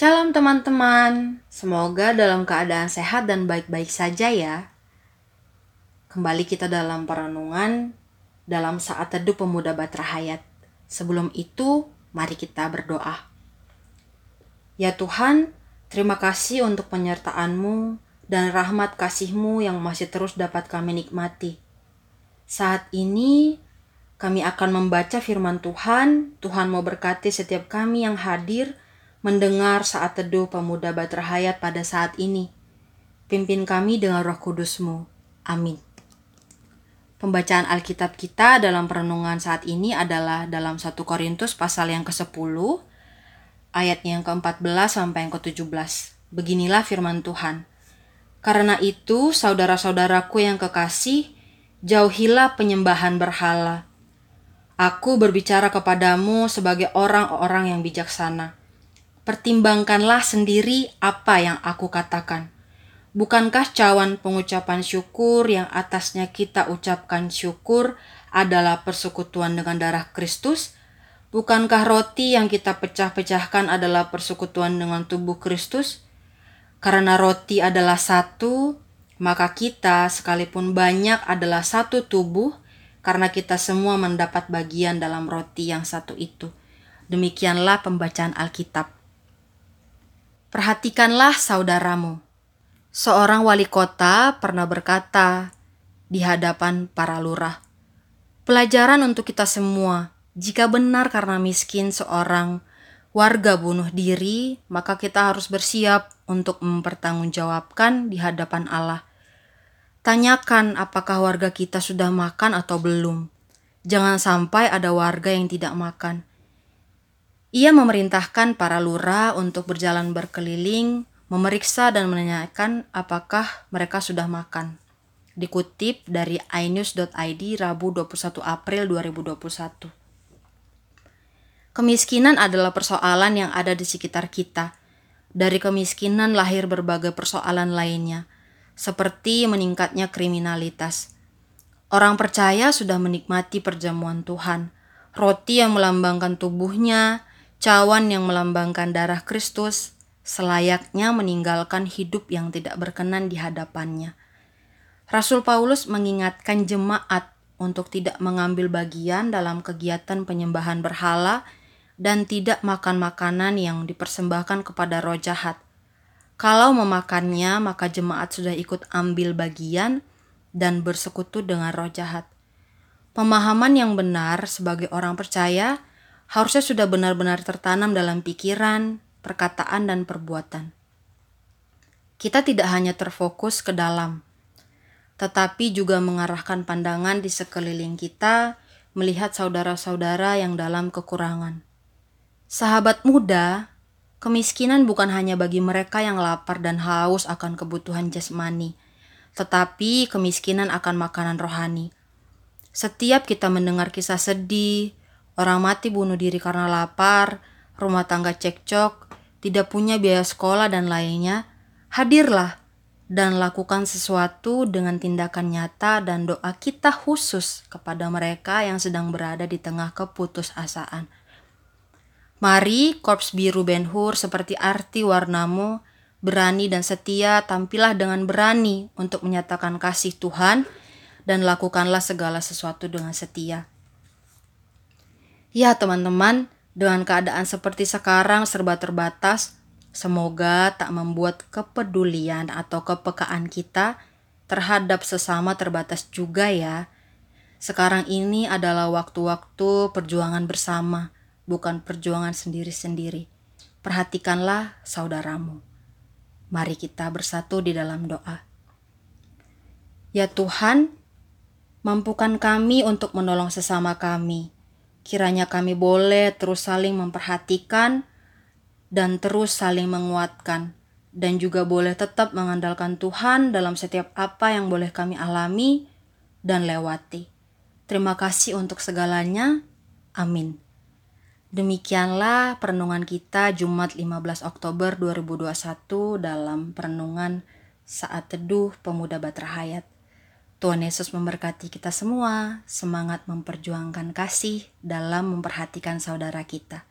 Shalom teman-teman, semoga dalam keadaan sehat dan baik-baik saja ya. Kembali kita dalam perenungan dalam saat teduh pemuda Batra Hayat. Sebelum itu, mari kita berdoa. Ya Tuhan, terima kasih untuk penyertaan-Mu dan rahmat kasih-Mu yang masih terus dapat kami nikmati. Saat ini, kami akan membaca firman Tuhan. Tuhan mau berkati setiap kami yang hadir mendengar saat teduh pemuda Batra Hayat pada saat ini. Pimpin kami dengan roh kudusmu. Amin. Pembacaan Alkitab kita dalam perenungan saat ini adalah dalam 1 Korintus pasal yang ke-10, ayatnya yang ke-14 sampai yang ke-17. Beginilah firman Tuhan. Karena itu, saudara-saudaraku yang kekasih, jauhilah penyembahan berhala. Aku berbicara kepadamu sebagai orang-orang yang bijaksana pertimbangkanlah sendiri apa yang aku katakan. Bukankah cawan pengucapan syukur yang atasnya kita ucapkan syukur adalah persekutuan dengan darah Kristus? Bukankah roti yang kita pecah-pecahkan adalah persekutuan dengan tubuh Kristus? Karena roti adalah satu, maka kita sekalipun banyak adalah satu tubuh, karena kita semua mendapat bagian dalam roti yang satu itu. Demikianlah pembacaan Alkitab. Perhatikanlah saudaramu. Seorang wali kota pernah berkata di hadapan para lurah, "Pelajaran untuk kita semua: jika benar karena miskin seorang warga bunuh diri, maka kita harus bersiap untuk mempertanggungjawabkan di hadapan Allah. Tanyakan apakah warga kita sudah makan atau belum. Jangan sampai ada warga yang tidak makan." Ia memerintahkan para lurah untuk berjalan berkeliling, memeriksa dan menanyakan apakah mereka sudah makan. Dikutip dari inews.id Rabu 21 April 2021. Kemiskinan adalah persoalan yang ada di sekitar kita. Dari kemiskinan lahir berbagai persoalan lainnya, seperti meningkatnya kriminalitas. Orang percaya sudah menikmati perjamuan Tuhan, roti yang melambangkan tubuhnya, cawan yang melambangkan darah Kristus selayaknya meninggalkan hidup yang tidak berkenan di hadapannya. Rasul Paulus mengingatkan jemaat untuk tidak mengambil bagian dalam kegiatan penyembahan berhala dan tidak makan makanan yang dipersembahkan kepada roh jahat. Kalau memakannya, maka jemaat sudah ikut ambil bagian dan bersekutu dengan roh jahat. Pemahaman yang benar sebagai orang percaya harusnya sudah benar-benar tertanam dalam pikiran, perkataan, dan perbuatan. Kita tidak hanya terfokus ke dalam, tetapi juga mengarahkan pandangan di sekeliling kita, melihat saudara-saudara yang dalam kekurangan. Sahabat muda, kemiskinan bukan hanya bagi mereka yang lapar dan haus akan kebutuhan jasmani, tetapi kemiskinan akan makanan rohani. Setiap kita mendengar kisah sedih, Orang mati bunuh diri karena lapar, rumah tangga cekcok, tidak punya biaya sekolah dan lainnya. Hadirlah dan lakukan sesuatu dengan tindakan nyata dan doa kita khusus kepada mereka yang sedang berada di tengah keputusasaan. Mari Korps Biru Ben Hur seperti arti warnamu, berani dan setia, tampillah dengan berani untuk menyatakan kasih Tuhan dan lakukanlah segala sesuatu dengan setia. Ya teman-teman, dengan keadaan seperti sekarang serba terbatas, semoga tak membuat kepedulian atau kepekaan kita terhadap sesama terbatas juga ya. Sekarang ini adalah waktu-waktu perjuangan bersama, bukan perjuangan sendiri-sendiri. Perhatikanlah saudaramu. Mari kita bersatu di dalam doa. Ya Tuhan, mampukan kami untuk menolong sesama kami Kiranya kami boleh terus saling memperhatikan dan terus saling menguatkan, dan juga boleh tetap mengandalkan Tuhan dalam setiap apa yang boleh kami alami dan lewati. Terima kasih untuk segalanya. Amin. Demikianlah perenungan kita Jumat 15 Oktober 2021 dalam perenungan saat teduh pemuda Batra Hayat. Tuhan Yesus memberkati kita semua, semangat memperjuangkan kasih dalam memperhatikan saudara kita.